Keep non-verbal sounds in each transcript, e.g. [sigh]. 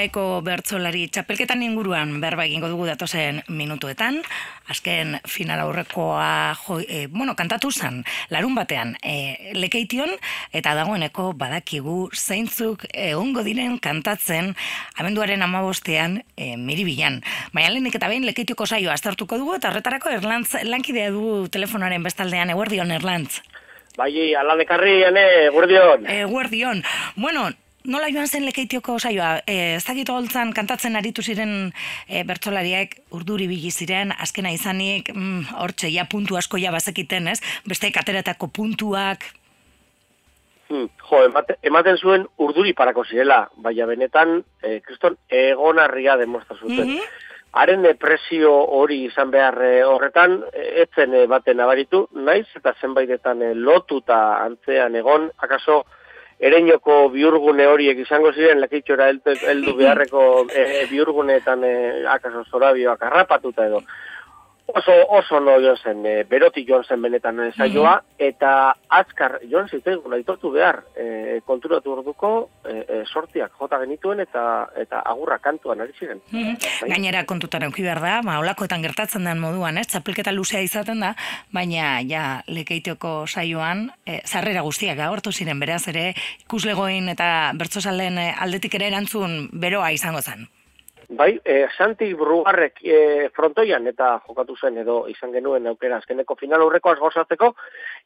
Bizkaiko bertzolari txapelketan inguruan berba egingo dugu datozen minutuetan. Azken final aurrekoa jo, e, bueno, kantatu zen larun batean e, lekeition eta dagoeneko badakigu zeintzuk egongo diren kantatzen abenduaren amabostean e, miribilan. Baina lehenik eta behin lekeitioko saioa aztertuko dugu eta horretarako erlantz lankidea du telefonaren bestaldean eguerdion erlantz. Bai, alanekarri, ene, eguerdion. Eguerdion. Bueno, nola joan zen lekeitioko saioa? E, ez dakit holtzan kantatzen aritu ziren e, bertsolariak urduri bili ziren, azkena izanik, mm, hortxe, ja puntu asko ja bazekiten, ez? Beste ateratako puntuak. Hmm, jo, ematen, ematen zuen urduri parako zirela, baina benetan, e, kriston, egonarria demostra zuten. Mm -hmm. Haren presio hori izan behar horretan, etzen baten abaritu, naiz eta zenbaitetan lotuta antzean egon, akaso, ereinoko biurgune horiek izango ziren lakitxora heldu [laughs] beharreko e, biurguneetan e, akaso zorabioak arrapatuta edo oso oso no jo zen e, beroti joan zen benetan saioa mm eta azkar joan zitzaigun aitortu behar e, konturatu orduko e, e, sortiak jota genituen eta eta agurra kantuan ari ziren. Mm Gainera kontutan eduki behar da, ba, olakoetan gertatzen den moduan, ez? Txapelketa luzea izaten da, baina ja lekeiteko saioan e, zarrera guztiak agortu ziren beraz ere ikuslegoin eta bertsozalen aldetik ere erantzun beroa izango zen. Bai, e, Santi Brugarrek e, frontoian eta jokatu zen edo izan genuen aukera azkeneko final aurreko gozatzeko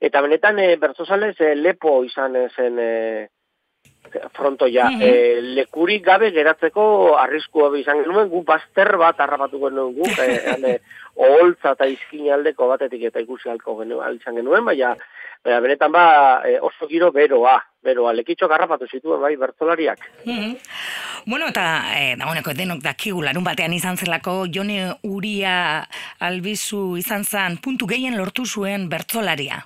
eta benetan e, bertzozalez e, lepo izan zen e, frontoia. Mm -hmm. lekuri gabe geratzeko arriskua izan genuen, gu bazter bat harrapatu genuen gu, e, [laughs] oholtza eta izkin aldeko batetik eta ikusi alko genuen, izan genuen, baina Baina, benetan ba, e, oso giro beroa, beroa, lekitxo garrapatu zituen, bai, bertzolariak. Mm Bueno, eta, e, dagoeneko, denok dakigu, larun batean izan zelako, jone uria albizu izan zen, puntu gehien lortu zuen bertzolaria.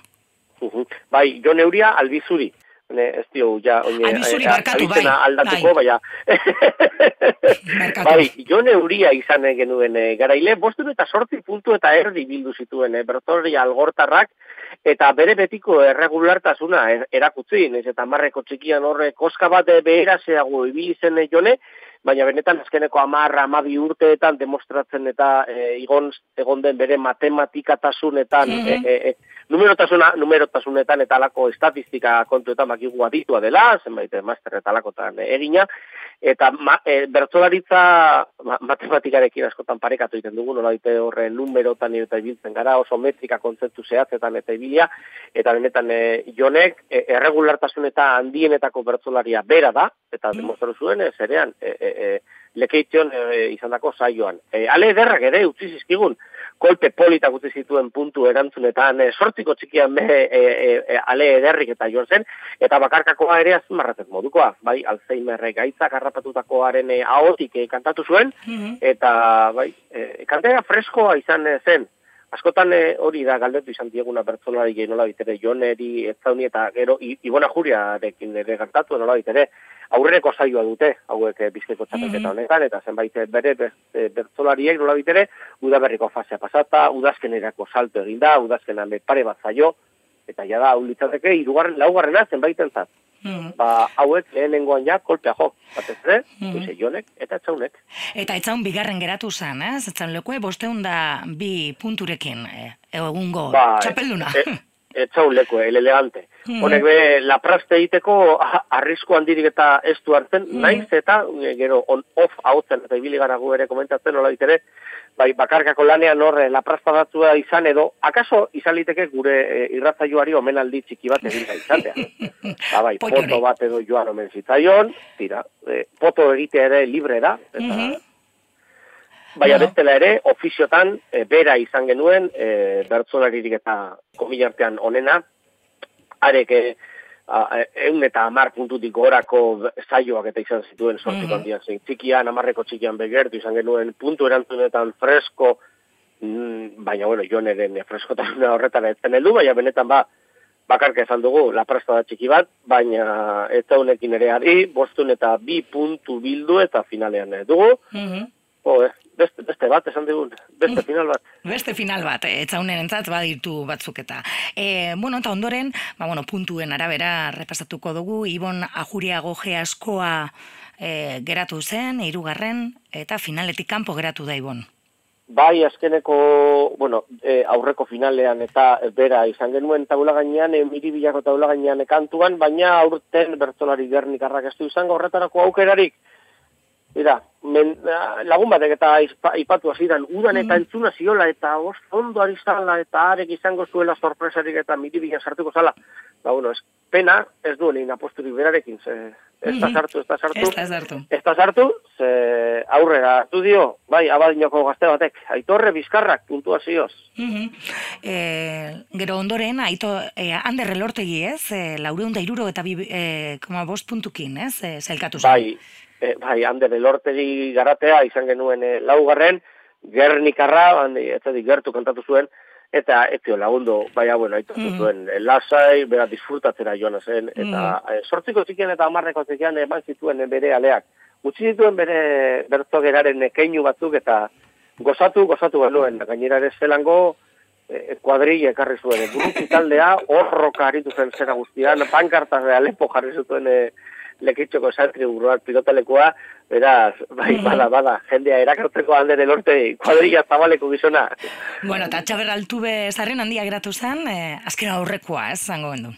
Uh Bai, jone uria albizuri. Ne, ez dio, ja, oine, albizuri e, barkatu, bai. aldatuko, bai. [laughs] bai, jone uria izan genuen e, garaile, bostun eta sorti puntu eta erdi bildu zituen, e, bertzolaria algortarrak, eta bere betiko erregulartasuna er, erakutzi, ez eta marreko txikian horre koska bat behera zeago ibili zen jone, baina benetan azkeneko amarra, amabi urteetan demostratzen eta e, igon, egon den bere matematikatasunetan, mm -hmm. e, e, numerotasuna, numerotasunetan eta alako estatistika kontuetan makigua ditua dela, zenbait master eta alakotan egina, eta ma, e, bertzolaritza ma, matematikarekin askotan parekatu egiten dugu, nola dite horre numerotan eta ibiltzen gara, oso metrika kontzeptu zehatzetan eta ibilia, eta benetan e, jonek e, erregulartasun eta handienetako bertzolaria bera da, eta mm. demostratu zuen, e, zerean, e, e, e, lekeition e, izan dako saioan. E, ale ederrak ere, utzi zizkigun, kolpe polita gutzi zituen puntu erantzunetan, e, sortiko txikian e, e, e, ale ederrik eta joan zen, eta bakarkakoa ere azmarratzen modukoa, bai, alzheimerrek gaitzak harrapatutakoaren e, ahotik e, kantatu zuen, mhm. eta bai, e, kantera freskoa izan zen, askotan hori da galdetu izan dieguna bertzolari gehi nola bitere, joneri, etzauni eta gero, ibona juriarekin ere kantatu nola bitere, aurreko saioa dute, hauek eh, bizkeko txapelketa mhm. honetan, eta zenbait eh, bere bertzolariek nola bitere, udaberriko fasea pasata, udazkenerako salto eginda, udazkenan pare bat zaio, eta jada, hau litzateke, irugarren, laugarrena zenbait entzat. Mm. Ba, hauek lehenengoan ja kolpea jo, batez ere, mm. jonek eta etxaunek. Eta etxaun bigarren geratu zen, eh? Zetzan lekue, bosteun da bi punturekin, eh? egungo ba, txapelduna. E, etxaun lekue, el elegante. Mm. Honek be, la praste egiteko arrisko handirik eta ez du hartzen, mm. naiz eta e, gero on off hautzen eta ibili gara ere komentatzen nola ditere, bai bakarkako lanean horre la prasta datua izan edo, akaso izan liteke gure e, irratzaioari omenaldi txiki bat egin da izatea. [laughs] ba, bai, foto bat edo joan omen zitzaion, tira, e, foto egitea ere libre da, eta... Mm -hmm. Baina bestela ere, ofiziotan, e, bera izan genuen, e, bertzolaririk eta komilartean onena, areke egun eta amar puntutik gorako zaioak eta izan zituen sortiko mm -hmm. handiak zein. Txikian, amarreko txikian begertu izan genuen puntu erantzunetan fresko, mm, baina bueno, joneren freskotasuna horretara etzen heldu, baina benetan ba, bakarka esan dugu, la presta da txiki bat, baina ez da honekin ere ari, bostun eta bi puntu bildu eta finalean dugu. Mm beste, beste bat, esan digun, beste final bat. [laughs] Beste final bat, eh, etzaunen entzat, baditu batzuk eta. E, bueno, eta ondoren, ba, bueno, puntuen arabera repasatuko dugu, Ibon Ajuria goge askoa e, geratu zen, hirugarren eta finaletik kanpo geratu da ibon. Bai, azkeneko, bueno, e, aurreko finalean eta bera izan genuen taula gainean, e, miribilako taula gainean kantuan, baina aurten bertolari gernikarrak ez du izango horretarako aukerarik. Mira, men, lagun batek eta ipatu hasieran udan eta mm. entzuna ziola eta ondo ari zala eta arek izango zuela sorpresarik eta miribilan sartuko zala. Ba, bueno, ez, pena ez duen egin aposturik berarekin, ze, ez da sartu, ez da sartu. Ez da sartu. Ez da sartu, ze aurrera hartu dio, bai, abadinoko gazte batek, aitorre bizkarrak, puntuazioz. Mm -hmm. e, gero ondoren, aito, e, Ander Elortegi ez, e, laureunda iruro eta bi, e, koma bost puntukin, ez, e, zailkatu zen. Bai, e, bai, Ander Elortegi garatea izan genuen e, laugarren, Gernikarra, ez gertu kantatu zuen, eta ez zio lagundu, baina, bueno, aitu mm. zuen, eh, lasai, bera disfrutatzera joan zen, eta mm. e, sortziko zikian eta amarreko zikian eman zituen bere aleak. Utsi zituen bere bertzo geraren keinu batzuk eta gozatu, gozatu genuen, gainera ere zelango, e, kuadrille ekarri zuen, buruki taldea, horroka haritu zen zera guztian, pankartaz de Alepo jarri zuten e, lekitxoko esatri buruak pilotalekoa, beraz, bai, mm. bada, bada, jendea erakartzeko alde lorte kuadrilla zabaleko gizona. Bueno, eta txaber altu zarren handia geratu zen, eh, azkera aurrekoa, ez, zango bendu.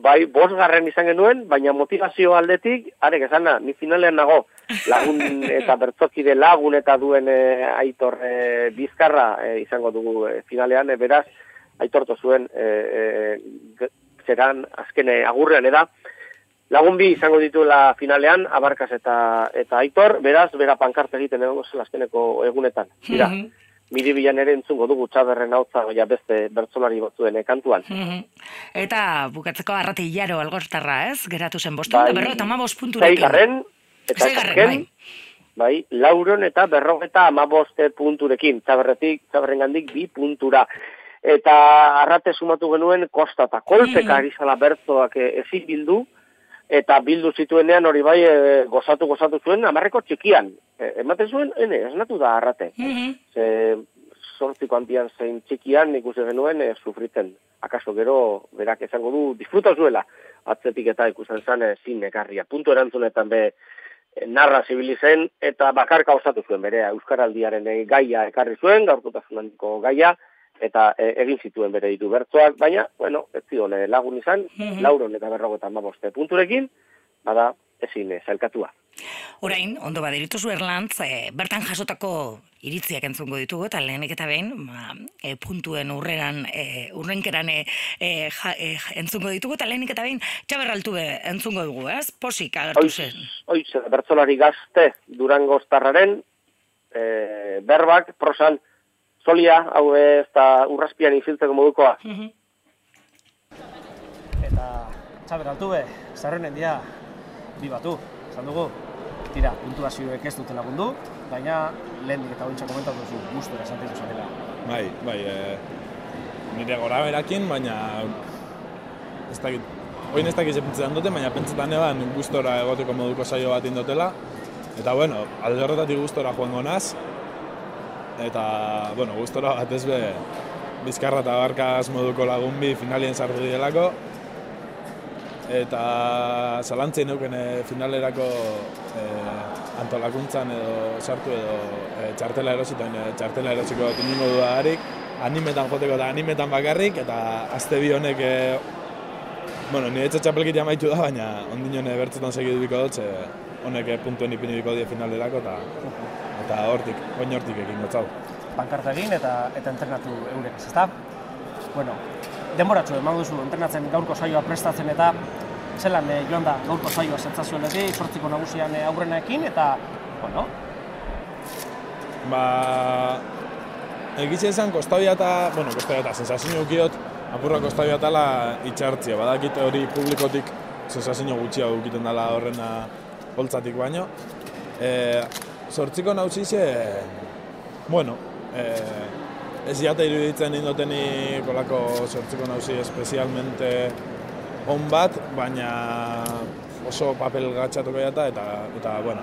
Bai, bos izan genuen, baina motivazio aldetik, arek esana, ni finalean nago, lagun [laughs] eta bertzokide lagun eta duen eh, aitor eh, bizkarra eh, izango dugu finalean, eh, beraz, aitorto zuen, eh, eh, zeran azkene agurrean eda, Lagun bi izango dituela finalean, abarkaz eta eta aitor, beraz, bera pankarte egiten egon zen azkeneko egunetan. Mira, mm -hmm. miri bilan ere entzungo dugu txaberren hau ja beste bertzolari batzuen kantuan. Mm Eta bukatzeko arrati hilaro algortarra ez, geratu zen bostu, bai, berro eta amabos punturekin. Zaigarren, eta zaigarren, bai. bai, lauron eta berro eta amaboste punturekin, txaberretik, txaberren gandik bi puntura. Eta arrate sumatu genuen kosta eta kolpeka mm -hmm. arizala bertzoak ezin bildu, eta bildu zituenean hori bai e, gozatu gozatu zuen amarreko txikian. E, ematen zuen, ene, esnatu da arrate. Mm -hmm. Ze, sortziko antian zein txikian ikusi genuen e, sufritzen. Akaso gero, berak esango du, disfruta zuela, atzetik eta ikusen zan e, zin ekarria. Puntu erantzunetan be, e, narra zibili zen, eta bakarka osatu zuen, bere, Euskaraldiaren e, gaia ekarri zuen, gaurkotasun gaia, eta e, egin zituen bere ditu bertzoak, baina, bueno, ez zion lagun izan, mm -hmm. lauron eta berrogetan baboste punturekin, bada ezin zailkatua. Orain, ondo baderitu zu erlantz, e, bertan jasotako iritziak entzungo ditugu, eta lehenik eta behin, ba, e, puntuen urreran, e, urrenkeran e, e, e, entzungo ditugu, eta lehenik eta behin, txaberraltu be entzungo dugu, ez? Posik agertu zen. Oiz, bertzolari gazte, durango starraren, e, berbak, prosan, solia, hau ez da urraspian iziltzeko modukoa. Eta txaber altu be, zarrenen dia, bi batu, zan dugu, tira, puntuazioek ez dute lagundu, baina lehen eta hointza komentatu zu, guztu esan zarela. Bai, bai, e, nire gora berakin, baina ez dakit, Oin ez dakiz epintzetan dute, baina pentsetan eban gustora egoteko moduko saio bat indotela. Eta bueno, alde horretatik gustora joango naz, eta, bueno, gustora bat ez be, bizkarra eta barkaz moduko lagun bi finalien sartu dielako, eta zalantzei neuken eh, finalerako e, antolakuntzan edo sartu edo e, txartela erositoen e, txartela erosiko bat inungo du harik, animetan joteko eta animetan bakarrik, eta azte bi honek, e, bueno, nire etxe txapelkit maitu da, baina ondinen bertzetan segidu biko dut, honek puntuen ipini biko die finalerako, eta eta hortik, oin hortik egin gotzau. Pankarta egin eta eta entrenatu eurek, ezta? Bueno, denboratxo eman duzu entrenatzen gaurko saioa prestatzen eta zelan eh, joan da gaurko saioa sentsazioekin, sortziko nagusian eh, aurrenekin eta bueno, ba egitzen zen kostabia eta, bueno, kostabia eta sensazio ukiot, apurra kostabia tala itxartzia, badakit hori publikotik sensazio gutxia dukiten dela horrena holtzatik baino. E, sortziko nauzize, bueno, eh, ez jata iruditzen indoteni kolako sortziko nauzi espezialmente on bat, baina oso papel gatxatuko jata, eta, eta bueno,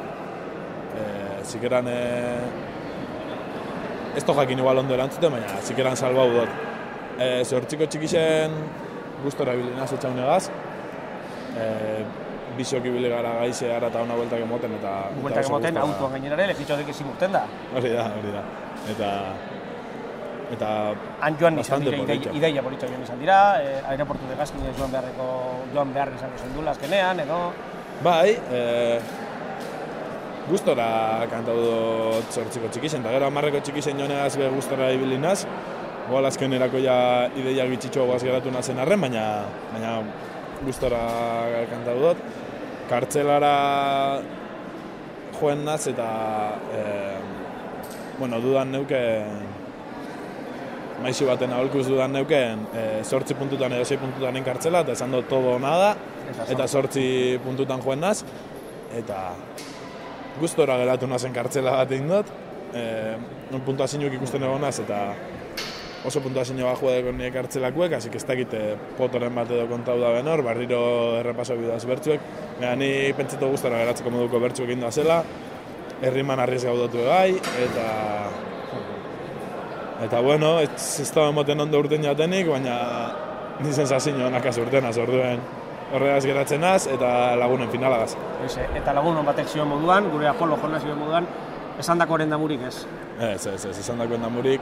eh, zikeran eh, ez to jakin igual ondo erantzuten, baina zikeran salbau dut. Eh, sortziko txikixen gustora bilinaz etxaunegaz, eh, bisok ibili gara gaize gara eta ona bueltak emoten eta... Bueltak emoten, autoan gainera, lekitxotik ezin urten da. Hori da, hori da. Eta... Eta... Han joan izan dira, ideia, ideia politxo joan izan dira, eh, aeroportu de Gaskin joan beharreko, joan behar izango zen dula azkenean, edo... Bai, e, gustora kantau dut sortziko txikisen, eta gero amarreko txikisen joanegaz be gustora ibili naz. Igual azkenerako ja ideia gitxitxo guaz geratu nazen arren, baina, baina gustora kantau dut. Kartzelara joen naz eta e, bueno, dudan neuken maixi baten aholkuz dudan neuken e, sortzi puntutan edo sei puntutan kartzela eta esan dut todo nada Eta sortzi puntutan joen naz eta gustora geratu nazen kartzela bat egin dut. E, non puntuazioak ikusten egon naz eta oso puntuazioa juedeko nire kartzelakuek, hasi ez dakit eh, potoren bat edo kontau da benor, barriro errepaso bidaz bertzuek, Baina ni pentsatu gustora geratzeko moduko bertzuek egin da zela, herriman arriz gaudotu bai, eta Eta bueno, ez, ez da emoten ondo urten jatenik, baina ni sensazio honak az urtenaz, orduen. Horregaz geratzen az, eta lagunen finalagaz. Hoize, eta lagun hon batek zioen moduan, gure Apollo jona zioen moduan, esan dakoren damurik ez. Ez, ez, ez, esan dakoen damurik,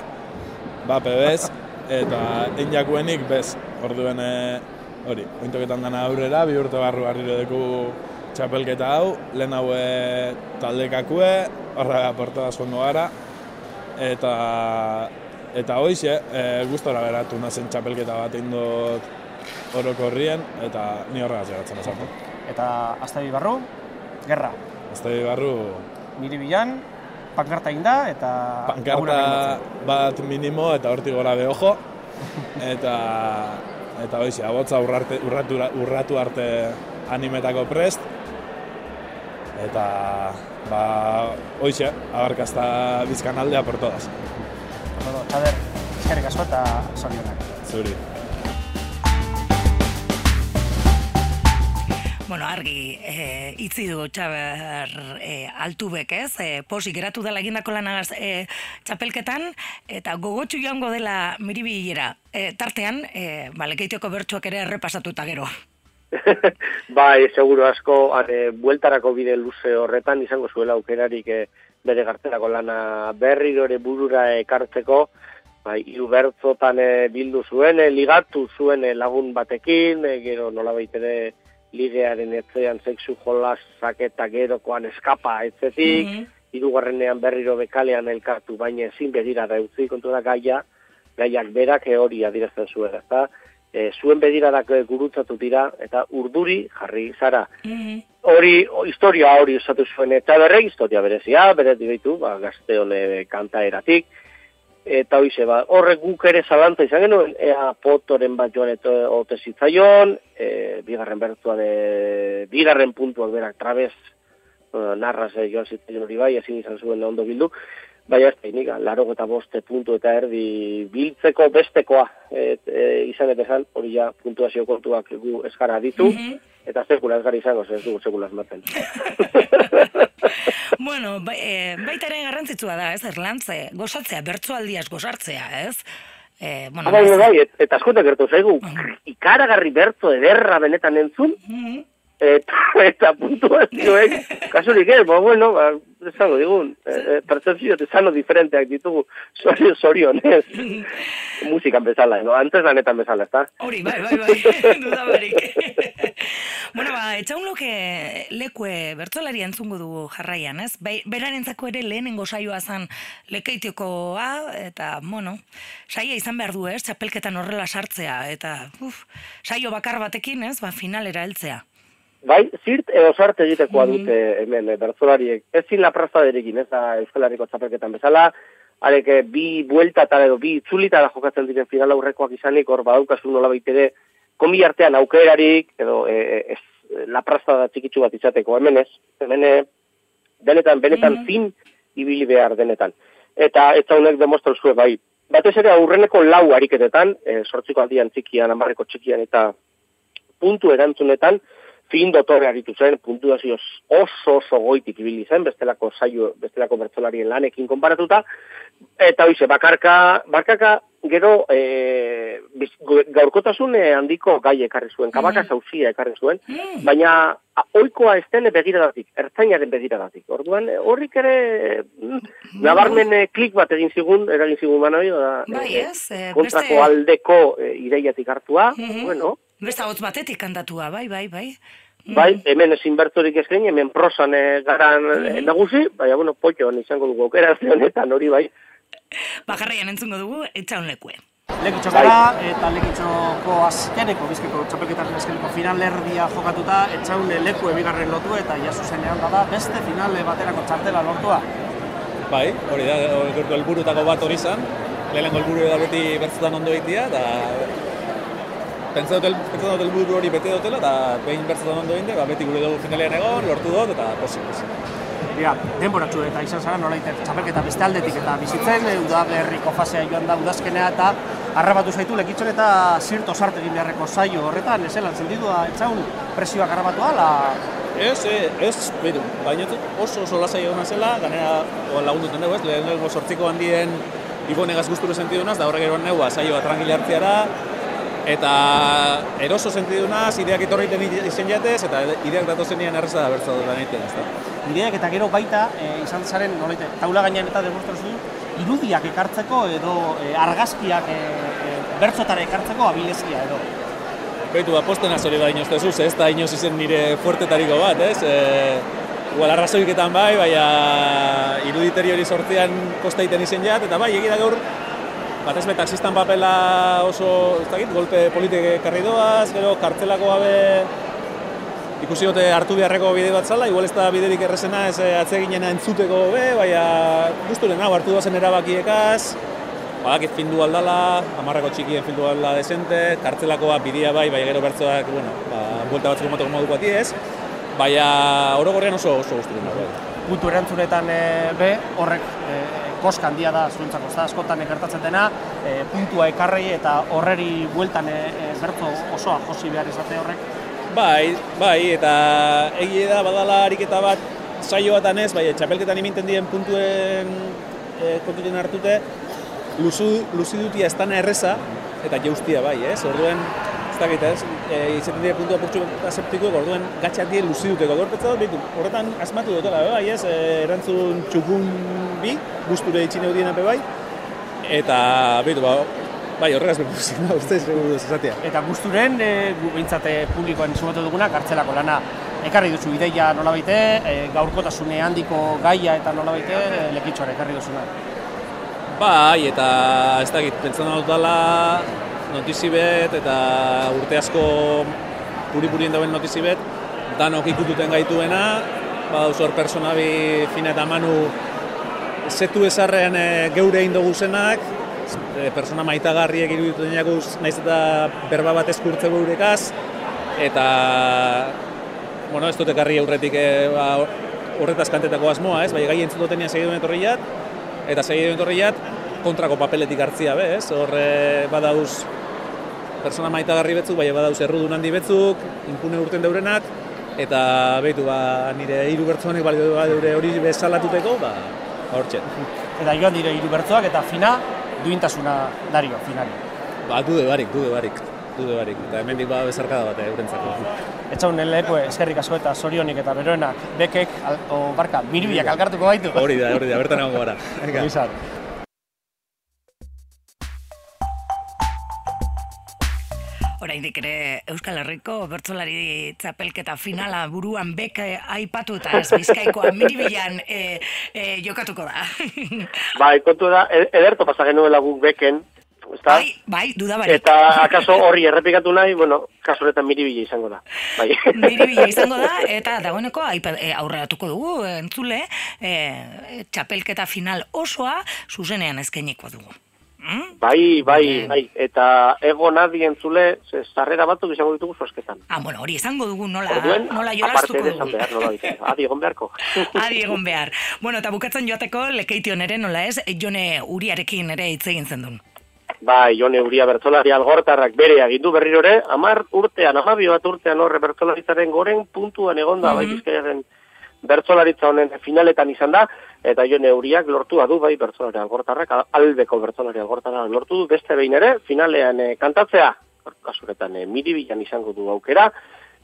bape bez, eta einjakuenik bez, orduen e, hori, ointoketan dana aurrera, bi urte barru barriro deku txapelketa hau, lehen haue taldekakue, horra portadaz joango gara, eta eta hoize, e, gustora geratu nazen txapelketa bat egin dut orokorrien, eta ni horregaz geratzen azartu. Eta Aztabi Barru, gerra. Azte barru, Niri bilan, pankarta egin eta... pankarta bat minimo eta hortik gora behojo. Eta eta hoize, abotza urrarte, urratu, urratu arte animetako prest. Eta ba, hoize, abarkazta bizkan aldea por todas. Bueno, Txader, eskerrik asko eta zorionak. Zuri. Bueno, argi, e, itzi du txaber e, altubek, ez? E, posik geratu dela egindako lanagaz e, txapelketan, eta gogotxu joango dela miribilera. E, tartean, e, ba, lekeitioko bertsuak ere errepasatuta gero. [laughs] bai, seguro asko, are, bueltarako bide luze horretan izango zuela aukerarik eh, bere gartelako lana berriro ere burura ekartzeko, bai, hiru bertzotan eh, bildu zuen, eh, ligatu zuen eh, lagun batekin, eh, gero nolabait ere ligearen etzean sexu jolasak eta gerokoan eskapa etzetik, Mhm. hirugarrenean berriro bekalean elkartu, baina ezin begirada utzi kontu da gaia, gaiak berak hori adierazten zuen, ezta? E, zuen begiradak gurutzatu dira eta urduri jarri zara. Mhm. Hori, o, historia hori osatu zuen, eta berre historia berezia, bere dibitu, ba, gazte hone kantaeratik, eta hoize, ba, horrek guk ere zalantza izan genuen, ea potoren bat joan eta ote zitzaion, e, bigarren bertua de, bigarren puntuak berak trabez, uh, narraz eh, joan zitzaion hori bai, ezin izan zuen ondo bildu, Baina ez nik, laro eta boste puntu eta erdi biltzeko bestekoa et, e, izan eta esan, hori ja puntuazio kontuak gu eskara ditu, Mhm. eta sekula ez gara izango, ze ez dugu sekula esmaten. [laughs] [laughs] bueno, ba, e, baita ere garrantzitsua da, ez, erlantze, gozatzea, bertsoaldiaz gozartzea, ez? E, bueno, Bai, bai, bai, et- eta askote gertu zaigu, ikaragarri bertzo ederra benetan entzun, Mhm. [laughs] eta, eta puntuazioek, [laughs] kasurik ez, ba, bueno, ba, esango digun, e, e, percepzio ezano diferenteak ditugu, [laughs] sorio, sorionez, musikan bezala, no? antes lanetan bezala, ezta? Hori, bai, bai, bai, duda barik. bueno, ba, etxaunloke lekue bertzolari entzungo dugu jarraian, ez? Bai, berarentzako ere lehenengo saioa zan lekeitiokoa, eta, bueno, saia izan behar du, ez? Txapelketan horrela sartzea, eta, uf, saio bakar batekin, ez? Ba, finalera heltzea. Bai, zirt edo sarte egitekoa dute hemen eh, bertzolariek. Ezin la prastaderekin, ez da Euskal Herriko txapelketan bezala, areke bi buelta eta edo bi itzulitara jokatzen diren final aurrekoak izanik, hor badaukazu nola ere komi artean aukerarik, edo e, ez, la prastada txikitsu bat izateko, hemen ez, hemen eh, denetan, benetan zin ibili behar denetan. Eta ez honek demostran zuen, bai, batez ere aurreneko lau ariketetan, e, sortziko aldian txikian, amarreko txikian eta puntu erantzunetan, fin dotore aritu zen, puntuazioz oso oso goitik ibili zen, bestelako saio, bestelako bertzolarien lanekin konparatuta, eta hoize, bakarka, bakarka gero e, biz, gaurkotasun handiko gai ekarri zuen, kabaka mm. zauzia ekarri zuen, mm. baina oikoa ez dene begiradatik, ertzainaren begiradatik. Orduan, horrik ere mm, nabarmen e, klik bat egin zigun, eragin zigun manoi, da, bai, ez, e, kontrako beste... aldeko e, ideiatik hartua, mm -hmm. bueno. Beste hotz batetik kantatua, bai, bai, bai. Bai, hemen ezin bertorik ez hemen prosan e, garan mm nagusi, baina, bueno, potxo, izango dugu, okera honetan hori bai. Bakarrian entzungo dugu, etxaun lekue. Lekitxo gara, eta lekitxoko azkeneko, bizkeko txapelketaren azkeneko final erdia jokatuta, etxaun leku ebigarren lotu eta jasu zenean da beste finale baterako txartela lortua. Bai, hori da, gertu helburutako bat hori izan, lehenengo helburu da beti bertzutan ondo egitea, eta pentsatu dut helburu hori bete dutela, eta behin bertzutan ondo ba, beti gure dugu finalean egon, lortu dut, eta posik, Ja, denboratxu eta izan zara nola txapelketa beste aldetik eta bizitzen, uda berriko fasea joan da udazkenea eta arrabatu zaitu lekitzen eta zirto sarte egin beharreko zaio horretan, ez elan sentidua etzaun presioak arrabatu ala? Ez, ez, ez, behitu, baina oso oso lasai egon zela, ganera lagundu dugu ez, lehen dugu sortziko handien ibonegaz guzturu sentidunaz, da horrek eroan neua saioa tranquila hartziara, eta eroso sentidunaz, ideak etorriten izen jatez, eta ideak datozenean erreza da bertza dut lan ez ideak eta gero baita e, izan zaren nolaite, taula gainean eta demostrazu irudiak ekartzeko edo e, argazkiak e, e, bertzotara ekartzeko abilezia edo. Baitu, aposten azori da inoz tezuz, ez da inoz izen nire fuertetariko bat, ez? E, Igual arrazoiketan bai, baina iruditeri hori sortzean kostaiten izen jat, eta bai, egira gaur, bat ez taxistan papela oso, ez dakit, golpe politik karri doaz, gero kartzelako gabe ikusi dute hartu beharreko bide bat zala, igual ez da biderik errezena ez eh, atzeginena entzuteko be, baina guzturen hau hartu doazen erabakiekaz, badakit findu aldala, amarrako txikien findu aldala desente, kartzelakoa bidea bai, bai gero bertzoak, bueno, ba, buelta batzuk motoko moduko ati ez, baina orogorrean oso oso guzturen bai. Puntu erantzunetan e, be, horrek e, koska handia da zuentzako, ez da askotan ekartatzen dena, e, puntua ekarrei eta horreri bueltan e, bertzo osoa josi behar izate horrek, Bai, bai, eta egie da badala ariketa bat saio batan ez, bai, txapelketan iminten dien puntuen e, kontuten hartute, luzu, luzi dutia ez erreza, eta jaustia bai, ez? Orduen, ez da gaita ez, e, izaten dira puntua purtsu aseptiko, orduen gatxak dien luzi duteko. Gortetza dut, bitu, horretan asmatu dutela, bai, ez? E, erantzun txukun bi, guzture itxine dien ape bai, eta, bitu, ba, Bai, horregaz bepuzik [laughs] da, uste, seguru duz esatia. Eta guzturen, e, gu bintzate publikoan izumatu duguna, kartzelako lana ekarri duzu ideia nola baite, e, gaurkotasune handiko gaia eta nola baite, e, lekitxoare ekarri duzuna. Bai, eta ez dakit, pentsan dut dela notizi bet, eta urte asko puri-purien dauen notizi bet, danok ikututen gaituena, ba, hor personabi fina eta manu zetu ezarrean e, geure indogu zenak, e, persona maitagarriek iruditu deneakuz, naiz eta berba bat eskurtze gurekaz, eta, bueno, ez dut ekarri aurretik e, ba, horretaz kantetako asmoa, ez? Bai, gai entzut dutenean segiduen etorriat, eta segiduen etorriat, kontrako papeletik hartzia be, ez? Hor badauz persona maitagarri betzuk, bai badauz errudun handi betzuk, impune urten deurenak, eta behitu, ba, nire hiru bertzoanek bali hori bezalatuteko, ba, hortxe. [laughs] Eta joan dire hiru bertzoak, eta fina, duintasuna dario finali. Ba, dude barik, dude barik, dude barik, eta hemendik ba bezarkada bat eurentzako. Etxaun leheko eskerrik asko eta sorionik eta beroenak bekek, al, o barka, miribiak alkartuko baitu. Hori da, hori da, bertan [laughs] egongo gara. Oraindik ere Euskal Herriko bertsolari txapelketa finala buruan bek aipatu eta ez bizkaikoa miribilan e, e, jokatuko da. [laughs] bai, kontu da, e, ederto pasa genuela guk beken, Está? Bai, bai, duda barik. Eta akaso horri errepikatu nahi, bueno, kaso horretan miribila izango da. Bai. [laughs] miribila izango da, eta dagoeneko e, aurreratuko dugu, entzule, e, txapelketa final osoa zuzenean ezkeniko dugu. Mm? Bai, bai, bai, eta ego nadien zule, zarrera batzuk izango ditugu zozketan. Ah, bueno, hori izango dugu nola, Orduen, nola jolastuko dugu. Behar, nola [laughs] Adi egon beharko. [laughs] Adi egon behar. Bueno, eta bukatzen joateko lekeition ere nola ez, jone uriarekin ere hitz egin zen duen. Bai, Jone Uria bertzolari algortarrak bere agindu berrirore, amar urtean, amabi bat urtean horre bertzolaritzaren goren puntuan egonda, bai, bizkaiaren bertzolaritza honen finaletan izan da, eta Jone Uriak lortua du, bai, bertzolari algortarrak, albeko bertzolari algortarrak lortu du, beste behin ere, finalean eh, kantatzea, kasuretan eh, miribilan izango du aukera,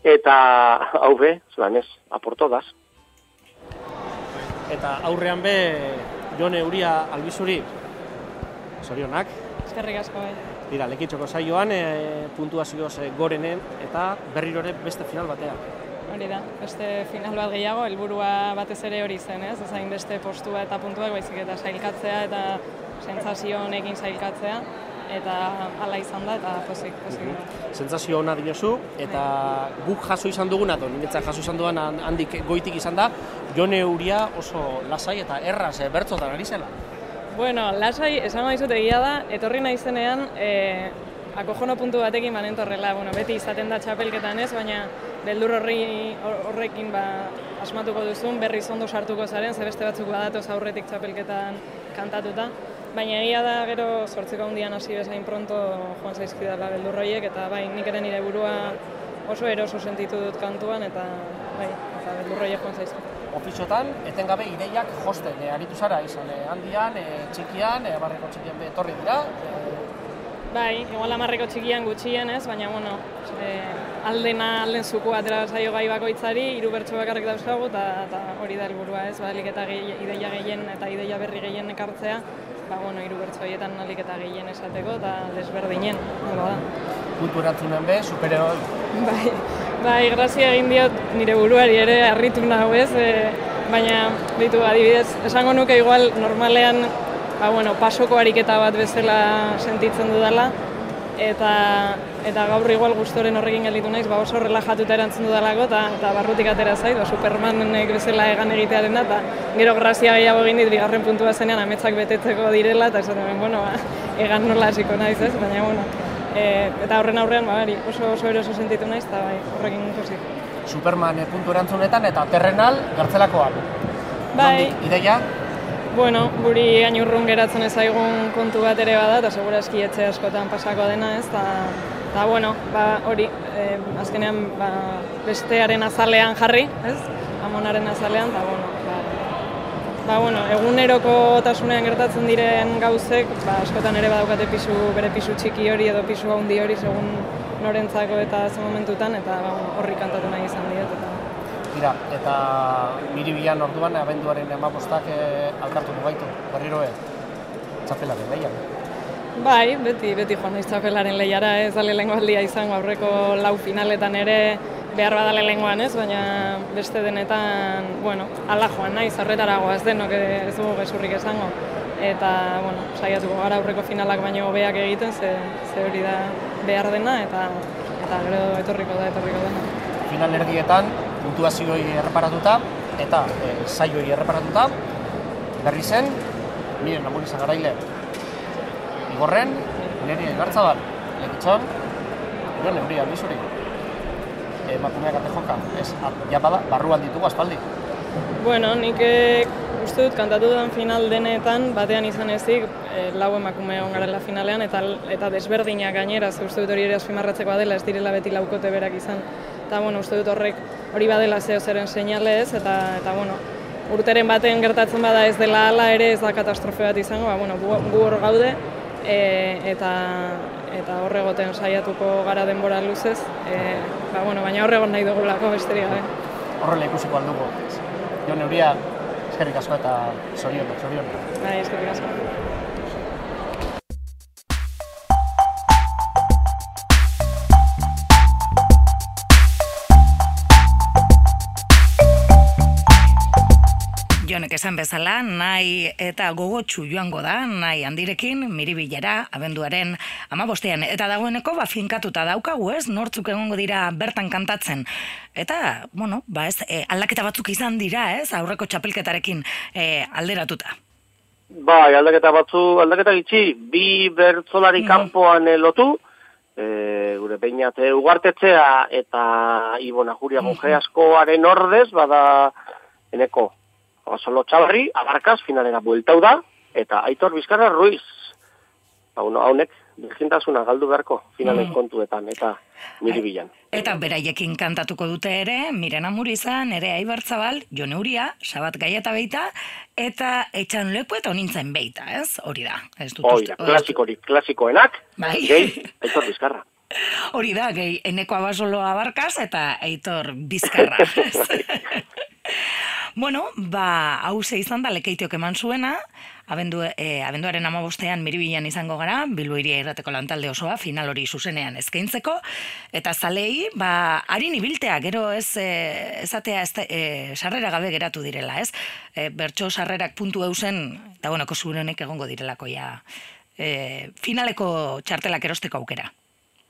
eta [laughs] hau be, zelan ez, aporto daz. Eta aurrean be, Jone Uria albizuri, zorionak, Eskerrik asko bai. dira, lekitxoko saioan, e, puntuazioz e, gorenen, eta berrirore beste final batean. Hori da, beste final bat gehiago, helburua batez ere hori zen, ez? Ezain beste postua eta puntuak baizik eta sailkatzea eta sentsazio honekin sailkatzea eta hala izan da eta pozik, pozik. Mhm. Sentsazio ona diozu, eta guk jaso izan duguna, edo niretzat jaso izan duan handik goitik izan da, Jone Uria oso lasai eta erraz e, bertzotan ari zela. Bueno, lasai, esango dizut egia da, etorri naizenean, e, akojono puntu batekin manentorrela, bueno, beti izaten da txapelketan ez, baina beldur horri horrekin ba, asmatuko duzun, berri zondo sartuko zaren, ze beste batzuk badatoz aurretik txapelketan kantatuta. Baina egia da gero sortzeko handian hasi bezain pronto joan zaizkidala beldurroiek eta bai, nik ere nire burua oso eroso sentitu dut kantuan eta bai, eta beldurroiek joan zaizkidala ofiziotan, etengabe ideiak josten, e, aritu zara, izan e, handian, e, txikian, e, barreko txikian etorri dira. E... Bai, igual amarreko txikian gutxien ez, baina bueno, e, aldena, alden zuku atera zaio gai bakoitzari, hiru bertso bakarrik dauzkagu, eta hori da helburua ez, balik eta ideia gehien eta ideia berri gehien ekartzea, ba, bueno, hiru bertso horietan alik eta gehien esateko, eta desberdinen, nola da. Kultu erantzunen be, superero. Bai, bai, grazia egin diot nire buruari ere, harritu nahu ez, e, baina, ditu, adibidez, esango nuke igual normalean ba, bueno, pasoko ariketa bat bezala sentitzen dudala, eta, eta gaur igual gustoren horrekin gelditu naiz, ba oso relajatuta erantzun dudalako, eta, eta barrutik atera zait, ba, Supermanek bezala egan egitearen da, eta gero grazia gehiago egin dit, bigarren puntua zenean, ametsak betetzeko direla, eta esaten bueno, ba, egan nola hasiko naiz ez, baina, bueno, e, eta horren aurrean, ba, oso, oso eroso sentitu naiz, eta bai, horrekin pozik. Superman e, puntu erantzunetan, eta terrenal, gartzelakoan. Bai. ideia? Bueno, guri gainurrun geratzen ezaigun kontu bat ere bada, eta segura eski etxe askotan pasako dena, ez, eta, eta bueno, ba, hori, e, azkenean, ba, bestearen azalean jarri, ez, amonaren azalean, eta, bueno, ba, ba, bueno, eguneroko tasunean gertatzen diren gauzek, ba, askotan ere badaukate pisu, bere pisu txiki hori edo pisu handi hori, segun norentzako eta ze momentutan, eta ba, horri kantatu nahi izan eta, Tira, eta miribian orduan abenduaren emabostak e, alkartu gaitu, berriro e, txapelaren lehian. Bai, beti, beti joan naiz txapelaren lehiara, ez da lehenko aldia izango aurreko lau finaletan ere behar badale lehenkoan ez, baina beste denetan, bueno, ala joan naiz, horretara goaz denok ez dugu gezurrik esango. Eta, bueno, saiatuko gara aurreko finalak baino hobeak egiten, ze, ze hori da behar dena, eta eta gero etorriko da, etorriko dena. Final erdietan, puntuazioi erreparatuta eta e, saioi erreparatuta berri zen miren namur izan garaile igorren nire gartza bat lekitxon joan neuri albizuri. Emakumeak ate joka ez, ja bada, barruan ditugu aspaldi. Bueno, nik eh, uste dut kantatu den final denetan batean izan ezik e, lau emakume egon garela finalean eta eta desberdinak gainera, uste dut hori ere azpimarratzeko dela, ez direla beti laukote berak izan eta bueno, uste dut horrek hori badela zeo zeren seinale ez, eta, eta bueno, urteren baten gertatzen bada ez dela ala ere ez da katastrofe bat izango, ba, bueno, gu hor gaude, e, eta eta horregoten saiatuko gara denbora luzez, e, ba, bueno, baina horregon nahi dugulako besterik gabe. Horrela ikusiko alduko. Jo neuria, eskerrik asko eta zorion, zorion. Bai, eskerrik asko. Jonek esan bezala, nahi eta gogotsu joango da, nahi handirekin, miribilera, abenduaren amabostean. Eta dagoeneko, ba, finkatuta daukagu ez, nortzuk egongo dira bertan kantatzen. Eta, bueno, ba ez, e, aldaketa batzuk izan dira ez, aurreko txapelketarekin e, alderatuta. Bai, aldaketa batzu, aldaketa gitxi, bi bertzolari mm. kanpoan lotu, e, gure peinate ugartetzea eta Ibona Juria mm askoaren ordez, bada eneko Osolo Txabarri, abarkaz, finalera bueltau da, eta Aitor Bizkarra Ruiz. ba, bueno, haunek, birgintasuna galdu beharko finalen Mm. kontuetan, eta miribilan. Eta beraiekin kantatuko dute ere, Mirena Murizan, ere Aibartzabal, Jone Uria, Sabat Gaieta beita, eta etxan leku eta onintzen beita, ez? Hori da. Ez dut Hoi, klasikorik, klasikoenak, Bai. gehi, aitor bizkarra. Hori da, gehi, eneko abasoloa barkaz eta eitor bizkarra. [laughs] [laughs] bueno, ba, hau ze izan da lekeitiok eman zuena, abendu, e, abenduaren amabostean miribilan izango gara, iria irrateko lantalde osoa, final hori zuzenean eskaintzeko, eta zalei, ba, harin ibiltea, gero ez, e, ezatea ez, e, sarrera gabe geratu direla, ez? E, bertso sarrerak puntu eusen, eta bueno, kosurenek egongo direlako ja, e, finaleko txartelak erosteko aukera.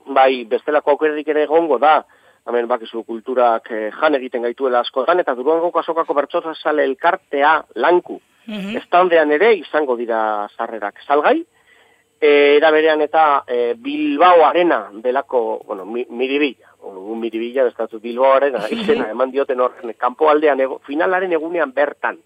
Bai, bestelako aukerarik ere egongo da, hemen bakizu kulturak eh, jan egiten gaituela askotan, eta durango kasokako bertsoza sale elkartea lanku. Mhm. Estandean ere izango dira sarrerak salgai, e, era berean eta e, Bilbao Arena delako, bueno, mi, miribilla, un miribilla, bestatu Bilbao Arena, [laughs] izena eman dioten horren, kanpo aldean, ego, finalaren egunean bertan,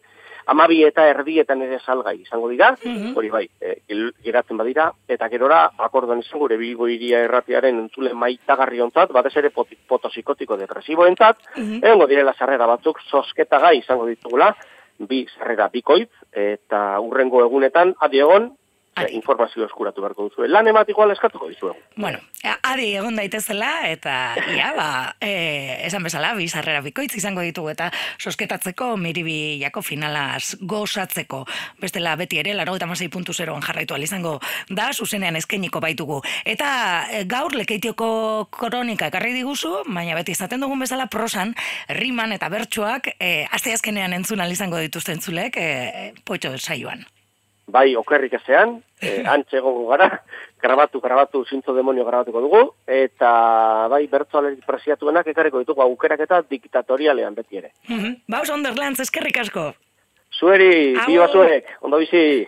amabi eta erdietan ere salgai izango dira, hori bai, e, gel- geratzen badira, eta gerora akordoan izango gure Bilbo iria erratiaren entzule maitagarri ontzat, batez ere poti- potosikotiko depresiboentzat, egongo direla sarrera batzuk sosketagai izango ditugula, bi sarrera bikoitz, eta urrengo egunetan, adi egon, Adi. informazio eskuratu beharko duzu. Lan emat igual eskatuko dizuegu. Bueno, a- adi egon daitezela eta ia, ba, e, esan bezala, bizarrera bikoitz izango ditugu eta sosketatzeko miribillako finalaz gozatzeko. Bestela beti ere, laro eta masei puntu zeroan jarraitu ahal izango da, zuzenean eskainiko baitugu. Eta e, gaur lekeitioko kronika ekarri diguzu, baina beti izaten dugun bezala prosan, riman eta bertsoak e, aste azkenean entzun ahal izango dituzten zulek, e, potxo saioan. Bai, okerrik ezean, [laughs] e, antxe egongo gara, grabatu, grabatu, zintzo demonio grabatuko dugu, eta bai, bertzo alerik presiatuenak ekarriko ditugu aukerak eta diktatorialean beti ere. Mhm. Ba, oso Onderlands, eskerrik asko. Zueri, Agur. bi basuek, ondo bizi.